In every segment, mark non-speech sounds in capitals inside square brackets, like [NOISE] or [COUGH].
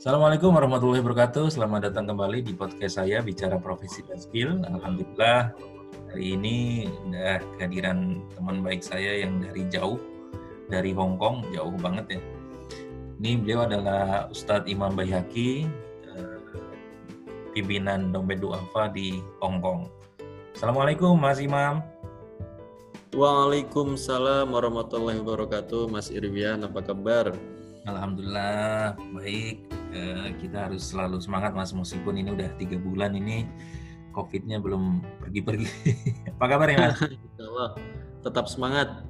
Assalamualaikum warahmatullahi wabarakatuh. Selamat datang kembali di podcast saya Bicara Profesi dan Skill. Alhamdulillah hari ini udah kehadiran teman baik saya yang dari jauh, dari Hong Kong, jauh banget ya. Ini beliau adalah Ustadz Imam Bayhaki, eh, pimpinan Dompet Duafa di Hong Kong. Assalamualaikum Mas Imam. Waalaikumsalam warahmatullahi wabarakatuh, Mas Irwian, apa kabar? Alhamdulillah baik. Eh, kita harus selalu semangat mas meskipun ini udah tiga bulan ini COVID-nya belum pergi-pergi. [LAUGHS] Apa kabar ya mas? [LAUGHS] Allah, tetap semangat.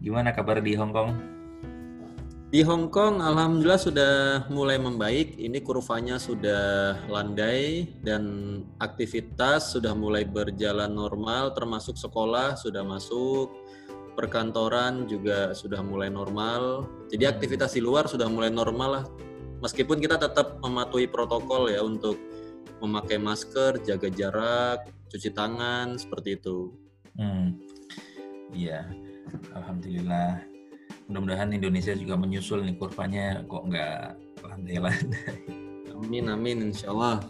Gimana kabar di Hong Kong? Di Hong Kong, alhamdulillah sudah mulai membaik. Ini kurvanya sudah landai dan aktivitas sudah mulai berjalan normal, termasuk sekolah sudah masuk, perkantoran juga sudah mulai normal. Jadi aktivitas di luar sudah mulai normal lah meskipun kita tetap mematuhi protokol ya untuk memakai masker, jaga jarak, cuci tangan seperti itu. Hmm. Iya, alhamdulillah. Mudah-mudahan Indonesia juga menyusul nih kurvanya kok nggak landai-landai. Amin amin insya Allah.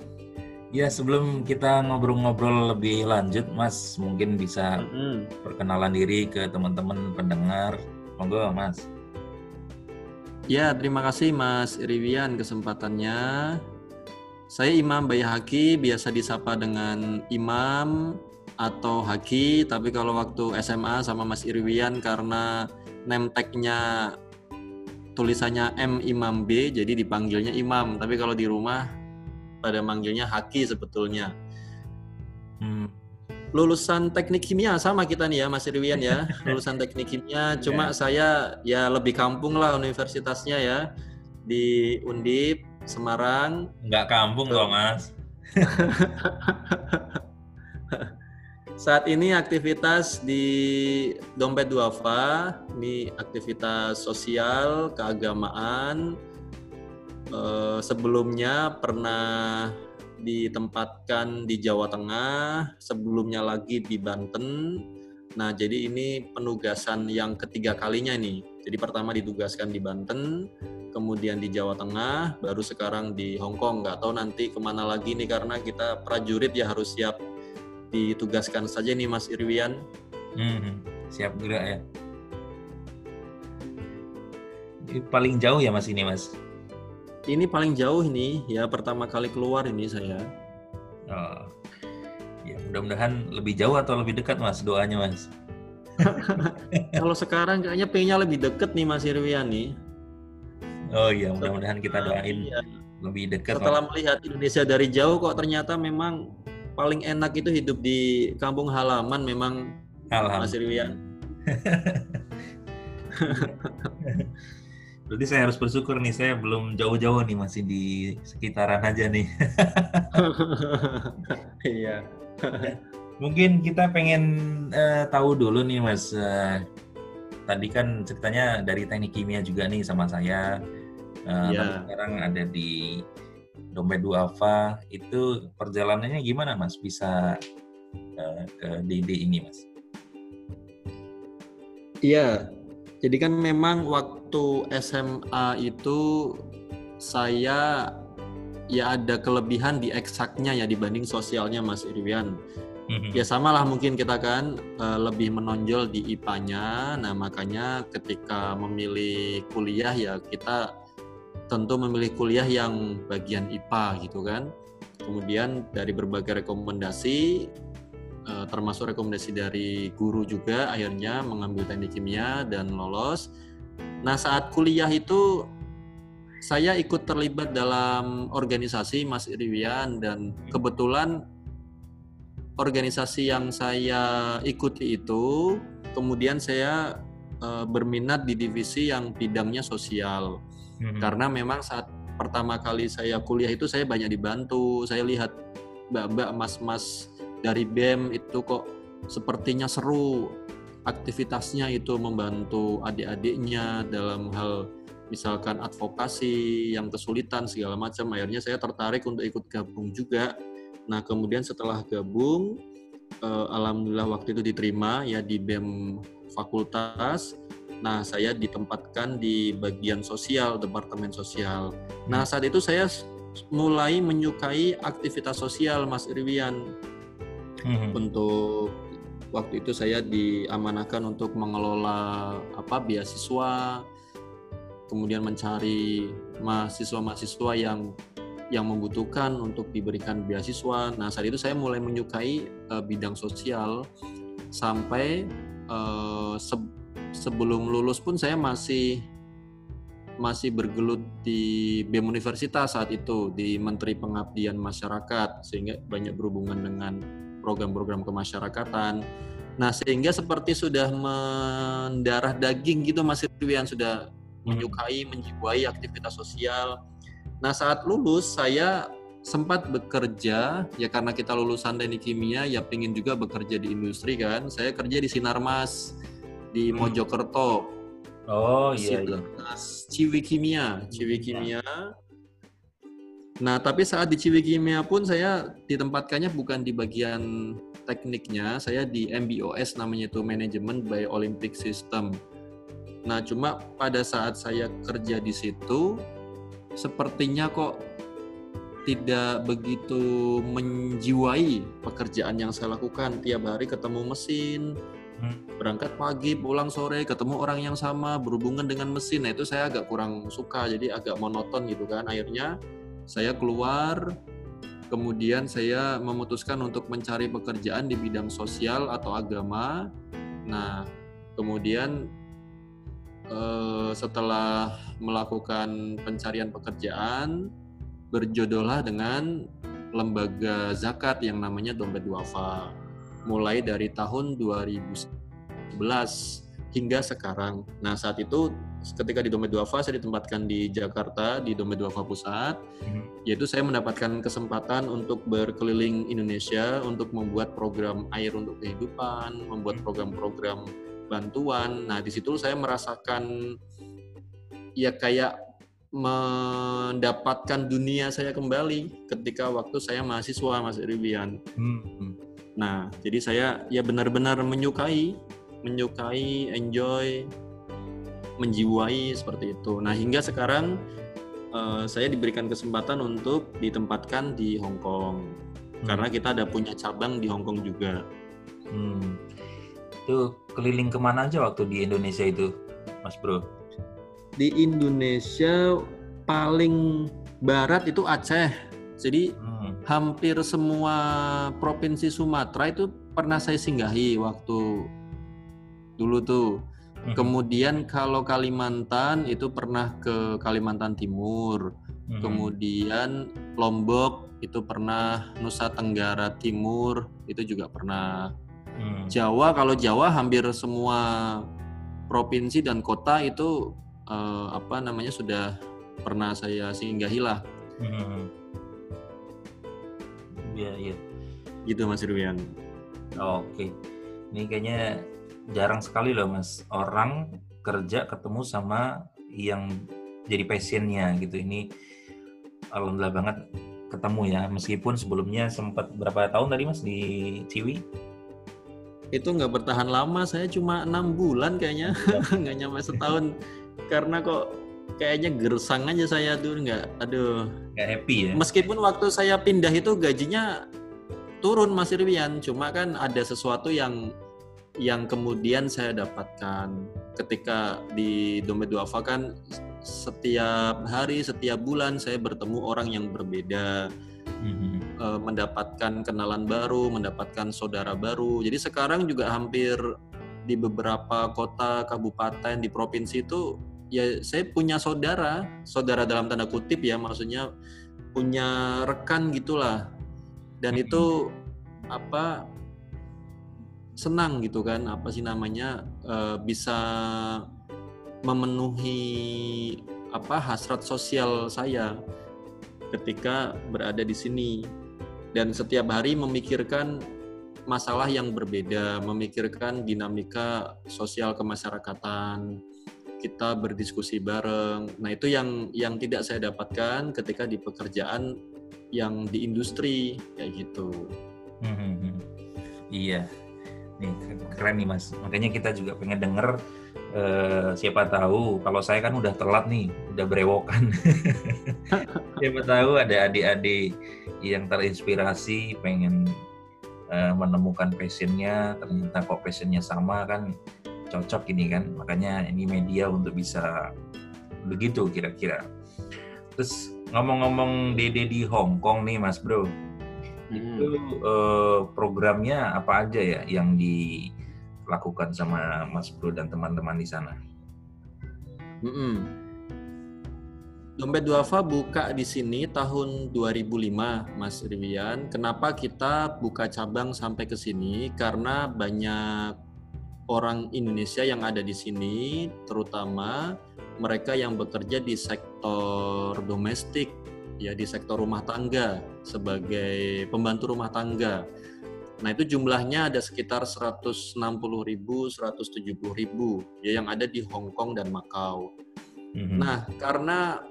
Ya sebelum kita ngobrol-ngobrol lebih lanjut, Mas mungkin bisa mm -hmm. perkenalan diri ke teman-teman pendengar. Monggo, Mas. Ya, terima kasih Mas Iriwian kesempatannya. Saya Imam Bayhaki, biasa disapa dengan Imam atau Haki, tapi kalau waktu SMA sama Mas Irwian karena name tag-nya tulisannya M Imam B, jadi dipanggilnya Imam. Tapi kalau di rumah pada manggilnya Haki sebetulnya. Hmm, lulusan teknik kimia sama kita nih ya Mas Irwian ya [LAUGHS] lulusan teknik kimia. Cuma yeah. saya ya lebih kampung lah universitasnya ya di Undip Semarang. Nggak kampung loh Mas. [LAUGHS] Saat ini aktivitas di Dompet Duafa ini aktivitas sosial keagamaan. Eh, sebelumnya pernah ditempatkan di Jawa Tengah, sebelumnya lagi di Banten. Nah, jadi ini penugasan yang ketiga kalinya nih. Jadi pertama ditugaskan di Banten, kemudian di Jawa Tengah, baru sekarang di Hong Kong. Nggak tahu nanti ke mana lagi nih karena kita prajurit ya harus siap ditugaskan saja nih Mas Irwian. Hmm, siap gerak ya. Paling jauh ya Mas ini Mas? Ini paling jauh ini ya pertama kali keluar ini saya. Oh. Ya, mudah-mudahan lebih jauh atau lebih dekat Mas doanya Mas. [LAUGHS] Kalau sekarang kayaknya pengennya lebih dekat nih Mas Irwian nih. Oh iya, mudah-mudahan kita doain iya. lebih dekat. Setelah Mas. melihat Indonesia dari jauh kok ternyata memang paling enak itu hidup di kampung halaman memang Mas Irwian. [LAUGHS] Berarti saya harus bersyukur nih, saya belum jauh-jauh nih, masih di sekitaran aja nih. [LAUGHS] Iya. [LAUGHS] Mungkin kita pengen uh, tahu dulu nih, Mas. Uh, tadi kan ceritanya dari teknik kimia juga nih sama saya. Uh, yeah. sekarang ada di Dompet Duafa. Itu perjalanannya gimana, Mas? Bisa uh, ke DD ini, Mas? Iya, jadi kan memang waktu SMA itu saya ya ada kelebihan di eksaknya ya dibanding sosialnya Mas Irwian. Mm-hmm. Ya samalah mungkin kita kan uh, lebih menonjol di IPA-nya. Nah, makanya ketika memilih kuliah ya kita tentu memilih kuliah yang bagian IPA gitu kan. Kemudian dari berbagai rekomendasi uh, termasuk rekomendasi dari guru juga akhirnya mengambil teknik kimia dan lolos. Nah saat kuliah itu saya ikut terlibat dalam organisasi Mas Iriwian dan kebetulan organisasi yang saya ikuti itu kemudian saya uh, berminat di divisi yang bidangnya sosial hmm. karena memang saat pertama kali saya kuliah itu saya banyak dibantu saya lihat mbak-mbak mas-mas dari BEM itu kok sepertinya seru aktivitasnya itu membantu adik-adiknya dalam hal misalkan advokasi yang kesulitan segala macam akhirnya saya tertarik untuk ikut gabung juga nah kemudian setelah gabung eh, alhamdulillah waktu itu diterima ya di BEM fakultas Nah, saya ditempatkan di bagian sosial, departemen sosial. Nah, saat itu saya mulai menyukai aktivitas sosial, Mas Irwian. Hmm. Untuk waktu itu saya diamanahkan untuk mengelola apa beasiswa, kemudian mencari mahasiswa-mahasiswa yang yang membutuhkan untuk diberikan beasiswa. Nah, saat itu saya mulai menyukai uh, bidang sosial sampai uh, se sebelum lulus pun saya masih masih bergelut di BEM Universitas saat itu di Menteri Pengabdian Masyarakat sehingga banyak berhubungan dengan program-program kemasyarakatan. Nah, sehingga seperti sudah mendarah daging gitu Mas Irwian sudah hmm. menyukai, menjiwai aktivitas sosial. Nah, saat lulus saya sempat bekerja ya karena kita lulusan teknik kimia ya pengen juga bekerja di industri kan. Saya kerja di Sinarmas di hmm. Mojokerto Oh iya, iya. Ciwi Kimia, Ciwi Kimia. Nah, tapi saat di Ciwi Kimia pun saya ditempatkannya bukan di bagian tekniknya, saya di MBOS namanya itu Management by Olympic System. Nah, cuma pada saat saya kerja di situ, sepertinya kok tidak begitu menjiwai pekerjaan yang saya lakukan. Tiap hari ketemu mesin, Hmm. berangkat pagi pulang sore ketemu orang yang sama berhubungan dengan mesin nah itu saya agak kurang suka jadi agak monoton gitu kan akhirnya saya keluar kemudian saya memutuskan untuk mencari pekerjaan di bidang sosial atau agama nah kemudian eh, setelah melakukan pencarian pekerjaan berjodohlah dengan lembaga zakat yang namanya dompet duafa mulai dari tahun 2011 hingga sekarang. Nah, saat itu ketika di Dompet Duafa saya ditempatkan di Jakarta di Dompet Duafa Pusat, hmm. yaitu saya mendapatkan kesempatan untuk berkeliling Indonesia untuk membuat program air untuk kehidupan, membuat program-program bantuan. Nah, di situ saya merasakan ya kayak mendapatkan dunia saya kembali ketika waktu saya mahasiswa Mas Rivian. Hmm. Nah, jadi saya ya benar-benar menyukai, menyukai, enjoy, menjiwai seperti itu. Nah, hingga sekarang uh, saya diberikan kesempatan untuk ditempatkan di Hong Kong hmm. karena kita ada punya cabang di Hong Kong juga. Hmm. Itu keliling ke mana aja waktu di Indonesia itu, Mas Bro? Di Indonesia paling barat itu Aceh. Jadi hmm hampir semua provinsi Sumatera itu pernah saya singgahi waktu dulu tuh. Hmm. Kemudian kalau Kalimantan itu pernah ke Kalimantan Timur. Hmm. Kemudian Lombok itu pernah Nusa Tenggara Timur itu juga pernah. Hmm. Jawa kalau Jawa hampir semua provinsi dan kota itu eh, apa namanya sudah pernah saya singgahi lah. Hmm Iya, iya. Gitu Mas Rubian. Oke. Ini kayaknya jarang sekali loh Mas. Orang kerja ketemu sama yang jadi passionnya gitu. Ini alhamdulillah banget ketemu ya. Meskipun sebelumnya sempat berapa tahun tadi Mas di Ciwi? Itu nggak bertahan lama, saya cuma enam bulan kayaknya, [LAUGHS] nggak nyampe setahun. Karena kok kayaknya gersang aja saya tuh nggak aduh. Nggak happy ya? Meskipun waktu saya pindah itu gajinya turun Mas Irwian. Cuma kan ada sesuatu yang yang kemudian saya dapatkan ketika di Dompet Duafa kan setiap hari setiap bulan saya bertemu orang yang berbeda mm-hmm. e, mendapatkan kenalan baru mendapatkan saudara baru jadi sekarang juga hampir di beberapa kota kabupaten di provinsi itu ya saya punya saudara, saudara dalam tanda kutip ya maksudnya punya rekan gitulah. Dan itu apa senang gitu kan apa sih namanya e, bisa memenuhi apa hasrat sosial saya ketika berada di sini dan setiap hari memikirkan masalah yang berbeda, memikirkan dinamika sosial kemasyarakatan, kita berdiskusi bareng. Nah, itu yang yang tidak saya dapatkan ketika di pekerjaan yang di industri kayak gitu. Hmm, hmm. Iya. Nih keren nih Mas. Makanya kita juga pengen denger uh, siapa tahu kalau saya kan udah telat nih, udah berewokan. [LAUGHS] siapa tahu ada adik-adik yang terinspirasi pengen uh, menemukan passionnya, ternyata kok passionnya sama kan cocok ini kan. Makanya ini media untuk bisa begitu kira-kira. Terus ngomong-ngomong Dede di Hong Kong nih Mas Bro, hmm. itu uh, programnya apa aja ya yang dilakukan sama Mas Bro dan teman-teman di sana? Hmm. Dompet Duafa buka di sini tahun 2005, Mas Rivian. Kenapa kita buka cabang sampai ke sini? Karena banyak orang Indonesia yang ada di sini, terutama mereka yang bekerja di sektor domestik ya di sektor rumah tangga sebagai pembantu rumah tangga. Nah, itu jumlahnya ada sekitar 160 ribu, 170 ribu ya yang ada di Hong Kong dan Macau. Mm-hmm. Nah, karena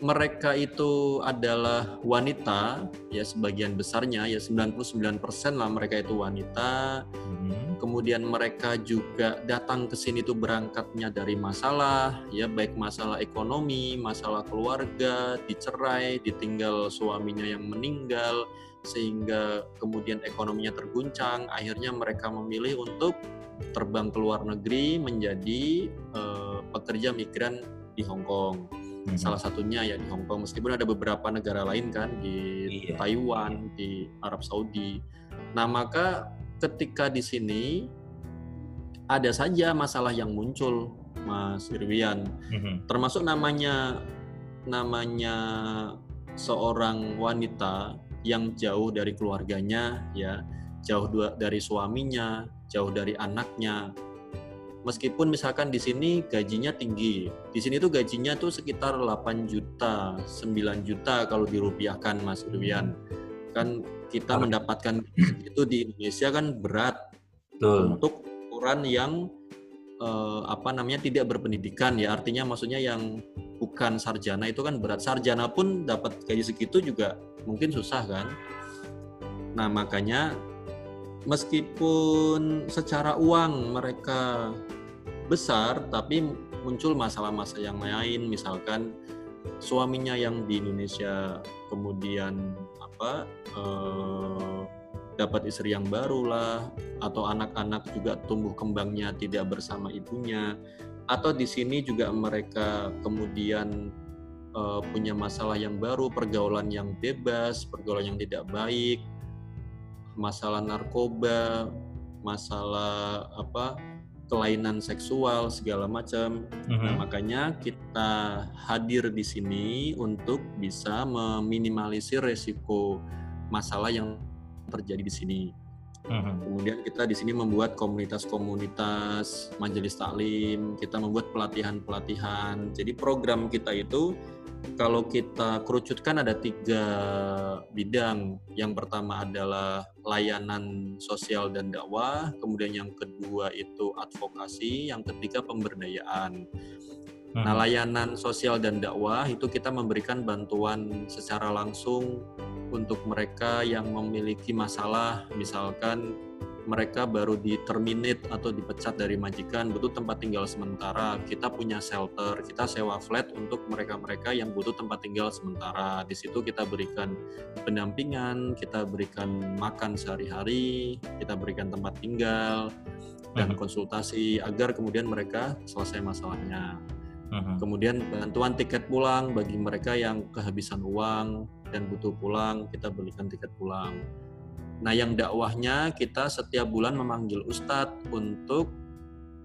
mereka itu adalah wanita, ya sebagian besarnya ya 99% lah mereka itu wanita. Hmm. Kemudian mereka juga datang ke sini tuh berangkatnya dari masalah, ya baik masalah ekonomi, masalah keluarga, dicerai, ditinggal suaminya yang meninggal, sehingga kemudian ekonominya terguncang. Akhirnya mereka memilih untuk terbang ke luar negeri menjadi uh, pekerja migran di Hong Kong hmm. salah satunya ya di Hong Kong meskipun ada beberapa negara lain kan di iya. Taiwan di Arab Saudi nah maka ketika di sini ada saja masalah yang muncul Mas Irwian hmm. termasuk namanya namanya seorang wanita yang jauh dari keluarganya ya jauh dari suaminya jauh dari anaknya meskipun misalkan di sini gajinya tinggi. Di sini tuh gajinya tuh sekitar 8 juta, 9 juta kalau dirupiahkan Mas Irwian. Kan kita mendapatkan [CLEARS THROAT] itu di Indonesia kan berat Betul. untuk orang yang eh, apa namanya tidak berpendidikan ya. Artinya maksudnya yang bukan sarjana itu kan berat. Sarjana pun dapat gaji segitu juga mungkin susah kan. Nah, makanya meskipun secara uang mereka besar tapi muncul masalah-masalah yang lain misalkan suaminya yang di Indonesia kemudian apa eh, dapat istri yang baru lah atau anak-anak juga tumbuh kembangnya tidak bersama ibunya atau di sini juga mereka kemudian uh, punya masalah yang baru pergaulan yang bebas pergaulan yang tidak baik masalah narkoba, masalah apa kelainan seksual segala macam. Mm-hmm. Nah, makanya kita hadir di sini untuk bisa meminimalisir resiko masalah yang terjadi di sini. Mm-hmm. Kemudian kita di sini membuat komunitas-komunitas majelis taklim, kita membuat pelatihan-pelatihan. Jadi program kita itu kalau kita kerucutkan ada tiga bidang. Yang pertama adalah layanan sosial dan dakwah, kemudian yang kedua itu advokasi, yang ketiga pemberdayaan. Hmm. Nah, layanan sosial dan dakwah itu kita memberikan bantuan secara langsung untuk mereka yang memiliki masalah, misalkan mereka baru di terminate atau dipecat dari majikan butuh tempat tinggal sementara kita punya shelter kita sewa flat untuk mereka-mereka yang butuh tempat tinggal sementara di situ kita berikan pendampingan kita berikan makan sehari-hari kita berikan tempat tinggal dan mhm. konsultasi agar kemudian mereka selesai masalahnya mhm. kemudian bantuan tiket pulang bagi mereka yang kehabisan uang dan butuh pulang kita berikan tiket pulang Nah, yang dakwahnya kita setiap bulan memanggil ustadz untuk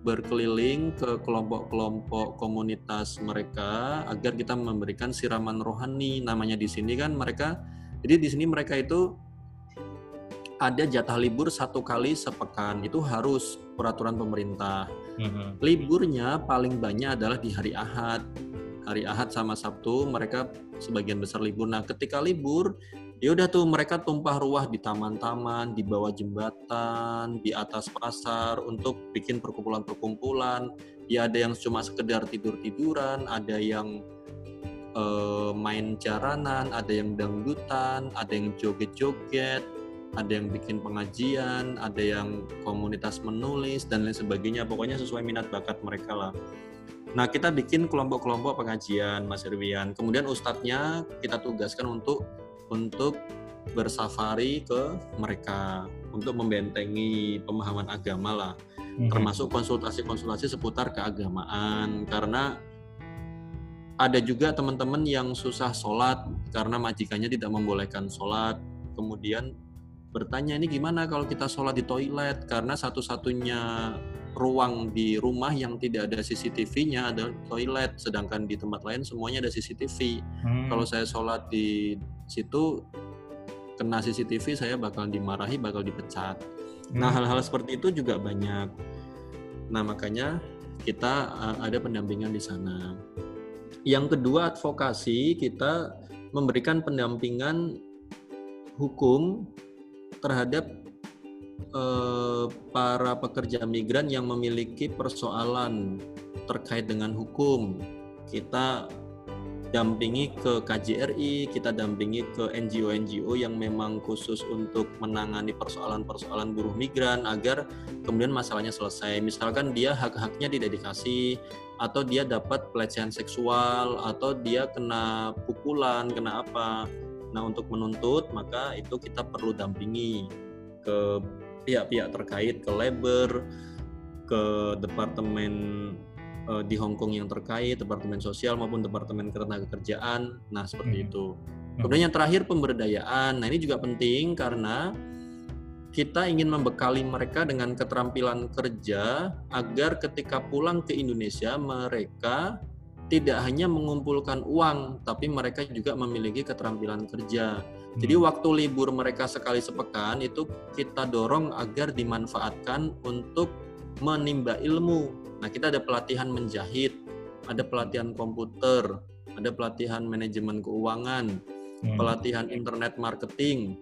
berkeliling ke kelompok-kelompok komunitas mereka agar kita memberikan siraman rohani. Namanya di sini kan mereka, jadi di sini mereka itu ada jatah libur satu kali sepekan itu harus peraturan pemerintah. Mm-hmm. Liburnya paling banyak adalah di hari Ahad. Hari Ahad sama Sabtu mereka sebagian besar libur. Nah, ketika libur ya udah tuh mereka tumpah ruah di taman-taman, di bawah jembatan, di atas pasar untuk bikin perkumpulan-perkumpulan. Ya ada yang cuma sekedar tidur-tiduran, ada yang uh, main jaranan, ada yang dangdutan, ada yang joget-joget. ada yang bikin pengajian, ada yang komunitas menulis dan lain sebagainya. Pokoknya sesuai minat bakat mereka lah. Nah, kita bikin kelompok-kelompok pengajian, Mas Irwian. Kemudian ustadznya kita tugaskan untuk untuk bersafari ke mereka untuk membentengi pemahaman agama lah, mm-hmm. termasuk konsultasi-konsultasi seputar keagamaan karena ada juga teman-teman yang susah sholat karena majikannya tidak membolehkan sholat. Kemudian bertanya ini gimana kalau kita sholat di toilet karena satu-satunya ruang di rumah yang tidak ada CCTV-nya adalah toilet, sedangkan di tempat lain semuanya ada CCTV. Hmm. Kalau saya sholat di situ kena CCTV saya bakal dimarahi, bakal dipecat. Hmm. Nah hal-hal seperti itu juga banyak. Nah makanya kita uh, ada pendampingan di sana. Yang kedua advokasi kita memberikan pendampingan hukum terhadap eh, para pekerja migran yang memiliki persoalan terkait dengan hukum. Kita dampingi ke KJRI, kita dampingi ke NGO-NGO yang memang khusus untuk menangani persoalan-persoalan buruh migran agar kemudian masalahnya selesai. Misalkan dia hak-haknya tidak dikasih, atau dia dapat pelecehan seksual, atau dia kena pukulan, kena apa. Nah untuk menuntut maka itu kita perlu dampingi ke pihak-pihak terkait, ke labor, ke departemen uh, di Hong Kong yang terkait, departemen sosial maupun departemen ketenagakerjaan. Nah, seperti hmm. itu. Hmm. Kemudian yang terakhir pemberdayaan. Nah, ini juga penting karena kita ingin membekali mereka dengan keterampilan kerja agar ketika pulang ke Indonesia mereka tidak hanya mengumpulkan uang, tapi mereka juga memiliki keterampilan kerja. Jadi hmm. waktu libur mereka sekali sepekan itu kita dorong agar dimanfaatkan untuk menimba ilmu Nah, kita ada pelatihan menjahit, ada pelatihan komputer, ada pelatihan manajemen keuangan, hmm. pelatihan internet marketing.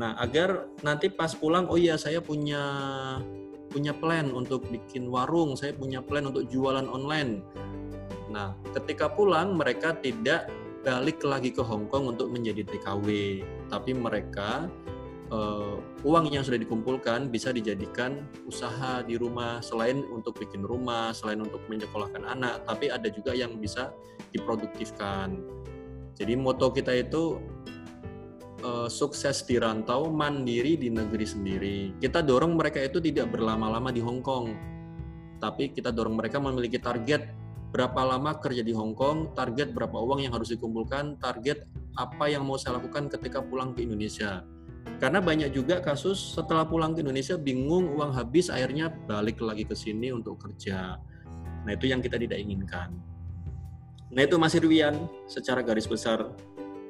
Nah, agar nanti pas pulang, oh iya saya punya punya plan untuk bikin warung, saya punya plan untuk jualan online. Nah, ketika pulang mereka tidak balik lagi ke Hong Kong untuk menjadi TKW, tapi mereka uh, uang yang sudah dikumpulkan bisa dijadikan usaha di rumah selain untuk bikin rumah, selain untuk menyekolahkan anak, tapi ada juga yang bisa diproduktifkan. Jadi moto kita itu uh, sukses di rantau, mandiri di negeri sendiri. Kita dorong mereka itu tidak berlama-lama di Hong Kong, tapi kita dorong mereka memiliki target berapa lama kerja di Hong Kong, target berapa uang yang harus dikumpulkan, target apa yang mau saya lakukan ketika pulang ke Indonesia karena banyak juga kasus setelah pulang ke Indonesia bingung uang habis akhirnya balik lagi ke sini untuk kerja. Nah itu yang kita tidak inginkan. Nah itu Mas Irwian secara garis besar.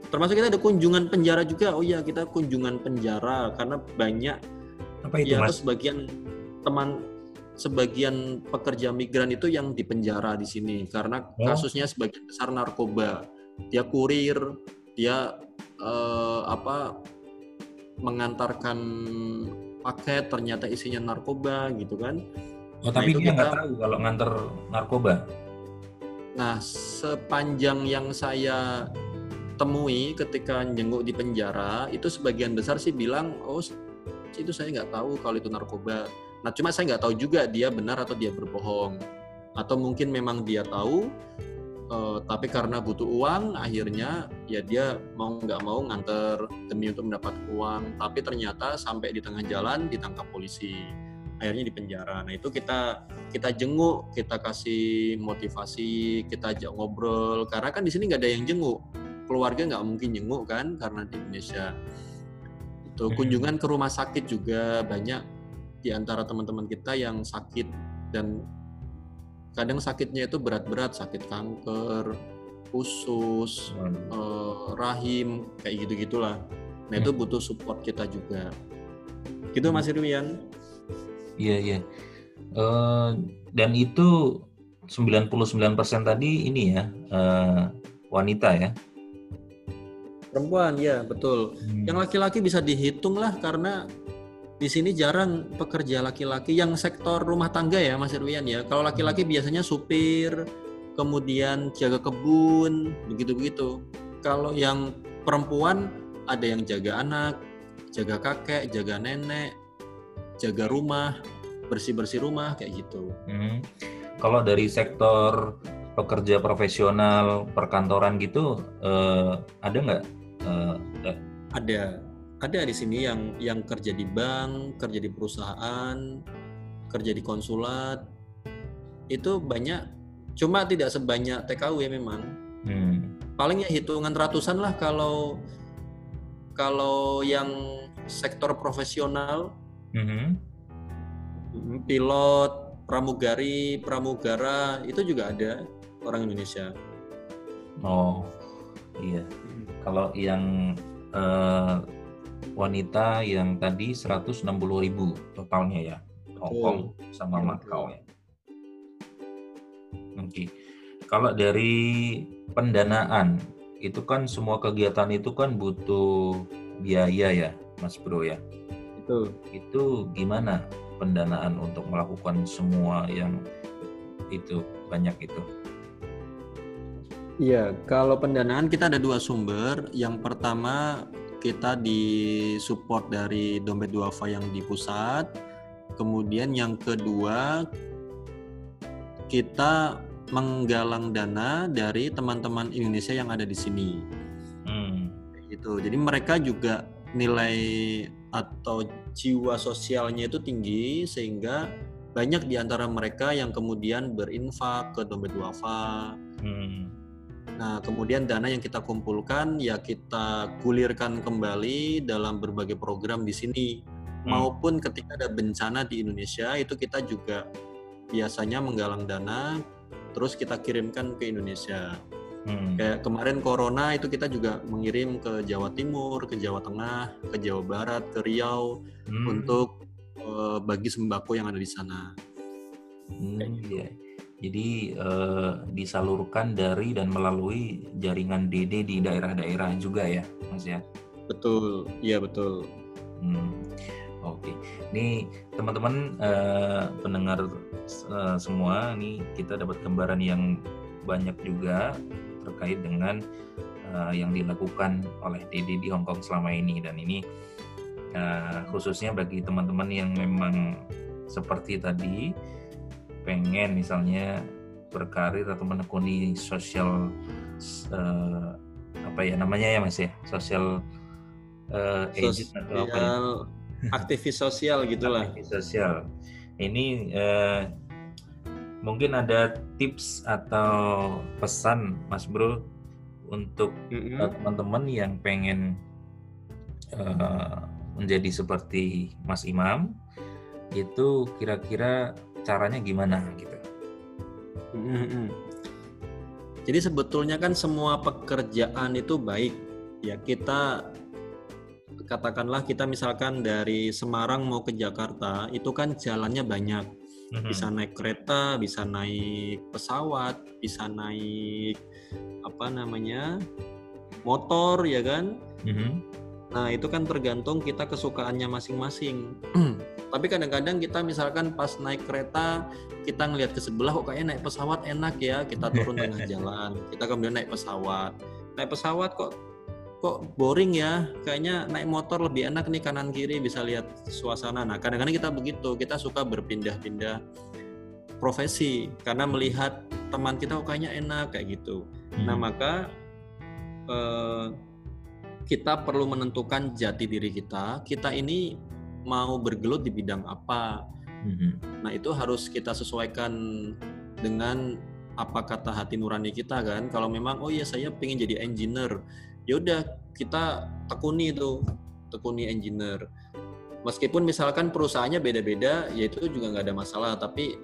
Termasuk kita ada kunjungan penjara juga. Oh iya kita kunjungan penjara karena banyak apa itu ya, Mas? sebagian teman sebagian pekerja migran itu yang dipenjara di sini karena oh. kasusnya sebagian besar narkoba. Dia kurir, dia uh, apa mengantarkan paket ternyata isinya narkoba gitu kan. Oh, tapi nah, dia nggak tahu kalau nganter narkoba. Nah, sepanjang yang saya temui ketika jenguk di penjara, itu sebagian besar sih bilang, oh itu saya nggak tahu kalau itu narkoba. Nah, cuma saya nggak tahu juga dia benar atau dia berbohong. Atau mungkin memang dia tahu, uh, tapi karena butuh uang akhirnya ya dia mau nggak mau nganter demi untuk mendapat uang. Tapi ternyata sampai di tengah jalan ditangkap polisi akhirnya di penjara. Nah itu kita kita jenguk kita kasih motivasi kita ajak ngobrol. Karena kan di sini nggak ada yang jenguk. Keluarga nggak mungkin jenguk kan karena di Indonesia. Itu hmm. kunjungan ke rumah sakit juga banyak di antara teman-teman kita yang sakit dan kadang sakitnya itu berat-berat sakit kanker usus hmm. eh, rahim kayak gitu gitulah nah itu hmm. butuh support kita juga gitu Mas Irwian iya iya uh, dan itu 99% tadi ini ya uh, wanita ya perempuan ya betul hmm. yang laki-laki bisa dihitung lah karena di sini jarang pekerja laki-laki yang sektor rumah tangga ya Mas Irwian ya. Kalau laki-laki hmm. biasanya supir, kemudian jaga kebun, begitu-begitu. Kalau yang perempuan ada yang jaga anak, jaga kakek jaga nenek jaga rumah bersih bersih rumah kayak gitu hmm. kalau dari sektor pekerja profesional perkantoran gitu eh, ada nggak eh, ada ada di sini yang yang kerja di bank kerja di perusahaan kerja di konsulat. Itu banyak cuma tidak sebanyak TKW memang. Hmm. paling ya hitungan ratusan lah kalau kalau yang sektor profesional. Hmm. pilot pramugari pramugara itu juga ada orang Indonesia. Oh iya. Kalau yang uh, wanita yang tadi 160 ribu totalnya ya Hong Kong sama Macau ya. Oke okay. kalau dari pendanaan itu kan semua kegiatan itu kan butuh biaya ya Mas Bro ya? Itu itu gimana pendanaan untuk melakukan semua yang itu banyak itu? Iya, kalau pendanaan kita ada dua sumber. Yang pertama kita disupport dari dompet duafa yang di pusat. Kemudian yang kedua kita menggalang dana dari teman-teman Indonesia yang ada di sini. Hmm. Gitu. Jadi mereka juga nilai atau jiwa sosialnya itu tinggi sehingga banyak di antara mereka yang kemudian berinfak ke dompet duafa. Hmm Nah, kemudian dana yang kita kumpulkan ya kita gulirkan kembali dalam berbagai program di sini. Hmm. Maupun ketika ada bencana di Indonesia itu kita juga biasanya menggalang dana terus kita kirimkan ke Indonesia. Hmm. Kayak kemarin corona itu kita juga mengirim ke Jawa Timur, ke Jawa Tengah, ke Jawa Barat, ke Riau hmm. untuk uh, bagi sembako yang ada di sana. Hmm, iya. Jadi eh, disalurkan dari dan melalui jaringan DD di daerah-daerah juga ya, Mas ya. Betul, iya betul. Hmm. Oke, ini teman-teman eh, pendengar eh, semua, ini kita dapat gambaran yang banyak juga terkait dengan eh, yang dilakukan oleh DD di Hong Kong selama ini dan ini eh, khususnya bagi teman-teman yang memang seperti tadi pengen misalnya berkarir atau menekuni sosial uh, apa ya namanya ya mas ya? Sosial uh, agent atau apa ya? aktivis sosial gitulah. Aktivis sosial. Ini uh, mungkin ada tips atau pesan mas bro untuk teman-teman yang pengen uh, menjadi seperti mas imam itu kira-kira caranya gimana gitu. Mm-hmm. Jadi sebetulnya kan semua pekerjaan itu baik ya kita katakanlah kita misalkan dari Semarang mau ke Jakarta itu kan jalannya banyak mm-hmm. bisa naik kereta bisa naik pesawat bisa naik apa namanya motor ya kan mm-hmm. nah itu kan tergantung kita kesukaannya masing-masing [CLEARS THROAT] tapi kadang-kadang kita misalkan pas naik kereta kita ngelihat ke sebelah kok kayaknya naik pesawat enak ya. Kita turun [LAUGHS] tengah jalan kita kemudian naik pesawat. Naik pesawat kok kok boring ya? Kayaknya naik motor lebih enak nih kanan kiri bisa lihat suasana. Nah kadang-kadang kita begitu kita suka berpindah-pindah profesi karena melihat teman kita kok kayaknya enak kayak gitu. Nah, hmm. nah maka eh, kita perlu menentukan jati diri kita. Kita ini mau bergelut di bidang apa. Mm-hmm. Nah itu harus kita sesuaikan dengan apa kata hati nurani kita kan. Kalau memang oh iya saya pengen jadi engineer, ya udah kita tekuni itu, tekuni engineer. Meskipun misalkan perusahaannya beda-beda, ya itu juga nggak ada masalah. Tapi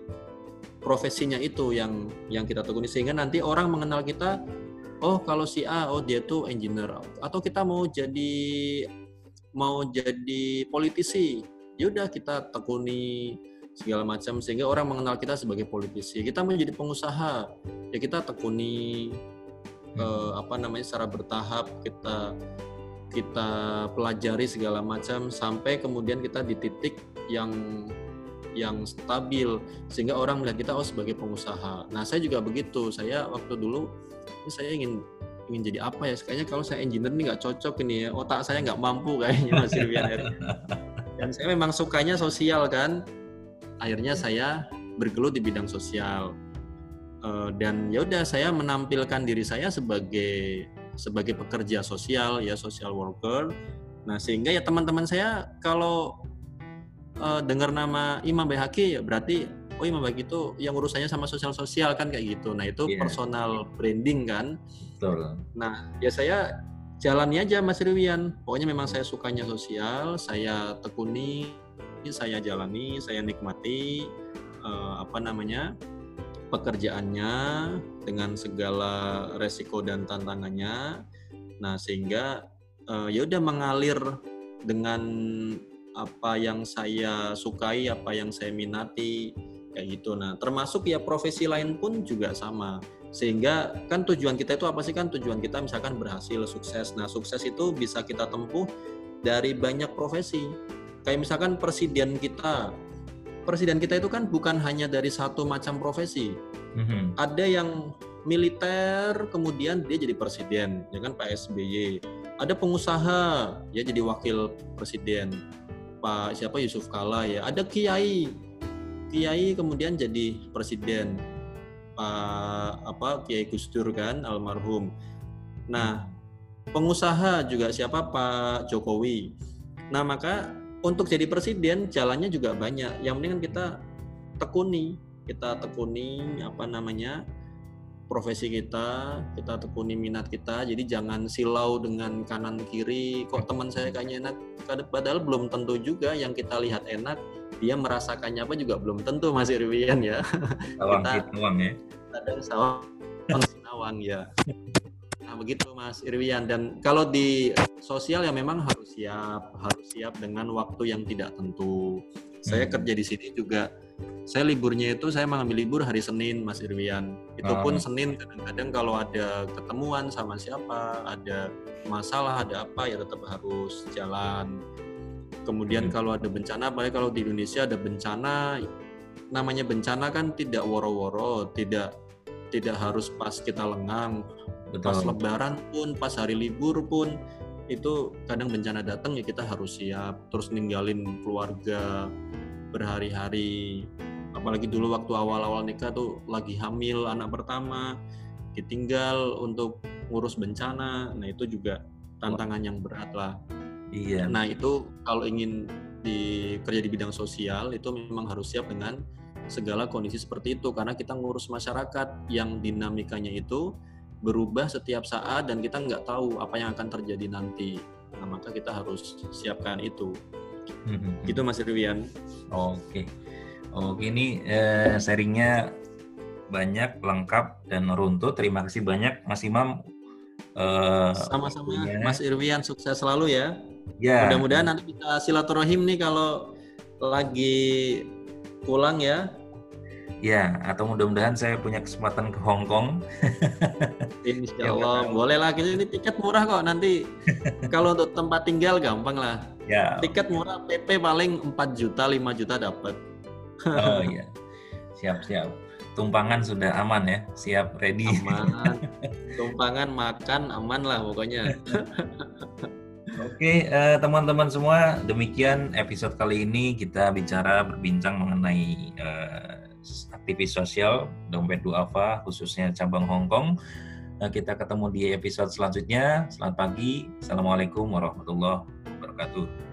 profesinya itu yang yang kita tekuni sehingga nanti orang mengenal kita. Oh kalau si A, oh dia tuh engineer. Atau kita mau jadi mau jadi politisi ya udah kita tekuni segala macam sehingga orang mengenal kita sebagai politisi kita mau jadi pengusaha ya kita tekuni hmm. eh, apa namanya secara bertahap kita kita pelajari segala macam sampai kemudian kita di titik yang yang stabil sehingga orang melihat kita oh sebagai pengusaha. Nah saya juga begitu. Saya waktu dulu saya ingin ingin jadi apa ya? Kayaknya kalau saya engineer ini nggak cocok ini ya. Otak saya nggak mampu kayaknya Mas Irwian dan saya memang sukanya sosial kan? Akhirnya saya bergelut di bidang sosial. Uh, dan ya udah saya menampilkan diri saya sebagai sebagai pekerja sosial ya social worker. Nah sehingga ya teman-teman saya kalau uh, dengar nama Imam Bayhaki ya berarti oh Imam Bayhaki itu yang urusannya sama sosial sosial kan kayak gitu. Nah itu yeah. personal branding kan. Betul. Nah ya saya jalani aja Mas Riwian. Pokoknya memang saya sukanya sosial saya tekuni saya jalani saya nikmati uh, apa namanya pekerjaannya dengan segala resiko dan tantangannya. Nah, sehingga uh, ya udah mengalir dengan apa yang saya sukai, apa yang saya minati kayak gitu. Nah, termasuk ya profesi lain pun juga sama. Sehingga kan tujuan kita itu apa sih kan tujuan kita misalkan berhasil, sukses. Nah, sukses itu bisa kita tempuh dari banyak profesi. Kayak misalkan presiden kita presiden kita itu kan bukan hanya dari satu macam profesi. Mm-hmm. Ada yang militer, kemudian dia jadi presiden, ya kan Pak SBY. Ada pengusaha, ya jadi wakil presiden. Pak siapa Yusuf Kala ya. Ada kiai, kiai kemudian jadi presiden. Pak apa Kiai Gusdur kan almarhum. Nah, pengusaha juga siapa Pak Jokowi. Nah, maka untuk jadi presiden jalannya juga banyak. Yang penting kan kita tekuni, kita tekuni apa namanya profesi kita, kita tekuni minat kita. Jadi jangan silau dengan kanan kiri. Kok teman saya kayaknya enak, padahal belum tentu juga yang kita lihat enak. Dia merasakannya apa juga belum tentu Mas Irwian ya. [LAUGHS] Sawang kita, ya. Ada sawang sinawang ya. Nah, begitu Mas Irwian dan kalau di sosial ya memang harus siap, harus siap dengan waktu yang tidak tentu. Saya hmm. kerja di sini juga saya liburnya itu saya mengambil libur hari Senin Mas Irwian. Itu pun oh. Senin kadang-kadang kalau ada ketemuan sama siapa, ada masalah, ada apa ya tetap harus jalan. Kemudian hmm. kalau ada bencana, apalagi kalau di Indonesia ada bencana, namanya bencana kan tidak woro-woro, tidak tidak harus pas kita lengang, Betul. Pas lebaran pun, pas hari libur pun itu kadang bencana datang ya kita harus siap terus ninggalin keluarga berhari-hari. Apalagi dulu waktu awal-awal nikah tuh lagi hamil anak pertama ditinggal untuk ngurus bencana. Nah itu juga tantangan yang berat lah. Iya. Nah itu kalau ingin di kerja di bidang sosial itu memang harus siap dengan segala kondisi seperti itu. Karena kita ngurus masyarakat yang dinamikanya itu berubah setiap saat dan kita nggak tahu apa yang akan terjadi nanti. Nah, maka kita harus siapkan itu. Mm-hmm. Gitu Mas Irwian. Oke. Oke, ini eh, sharingnya banyak, lengkap, dan runtut. Terima kasih banyak Mas Imam. Eh, Sama-sama Mas Irwian, sukses selalu ya. Ya. Mudah-mudahan nanti bisa silaturahim nih kalau lagi pulang ya Ya, atau mudah-mudahan saya punya kesempatan ke Hong Kong. [LAUGHS] Insya Allah, boleh lah. Ini tiket murah kok. Nanti kalau untuk tempat tinggal gampang lah. Ya. Tiket murah, PP paling 4 juta, 5 juta dapat. oh [LAUGHS] iya, siap siap. Tumpangan sudah aman ya, siap ready. Aman. [LAUGHS] Tumpangan makan aman lah pokoknya. [LAUGHS] Oke, uh, teman-teman semua, demikian episode kali ini kita bicara berbincang mengenai uh, aktivis sosial Dompet Duafa khususnya cabang Hong Kong. Nah, kita ketemu di episode selanjutnya. Selamat pagi. Assalamualaikum warahmatullahi wabarakatuh.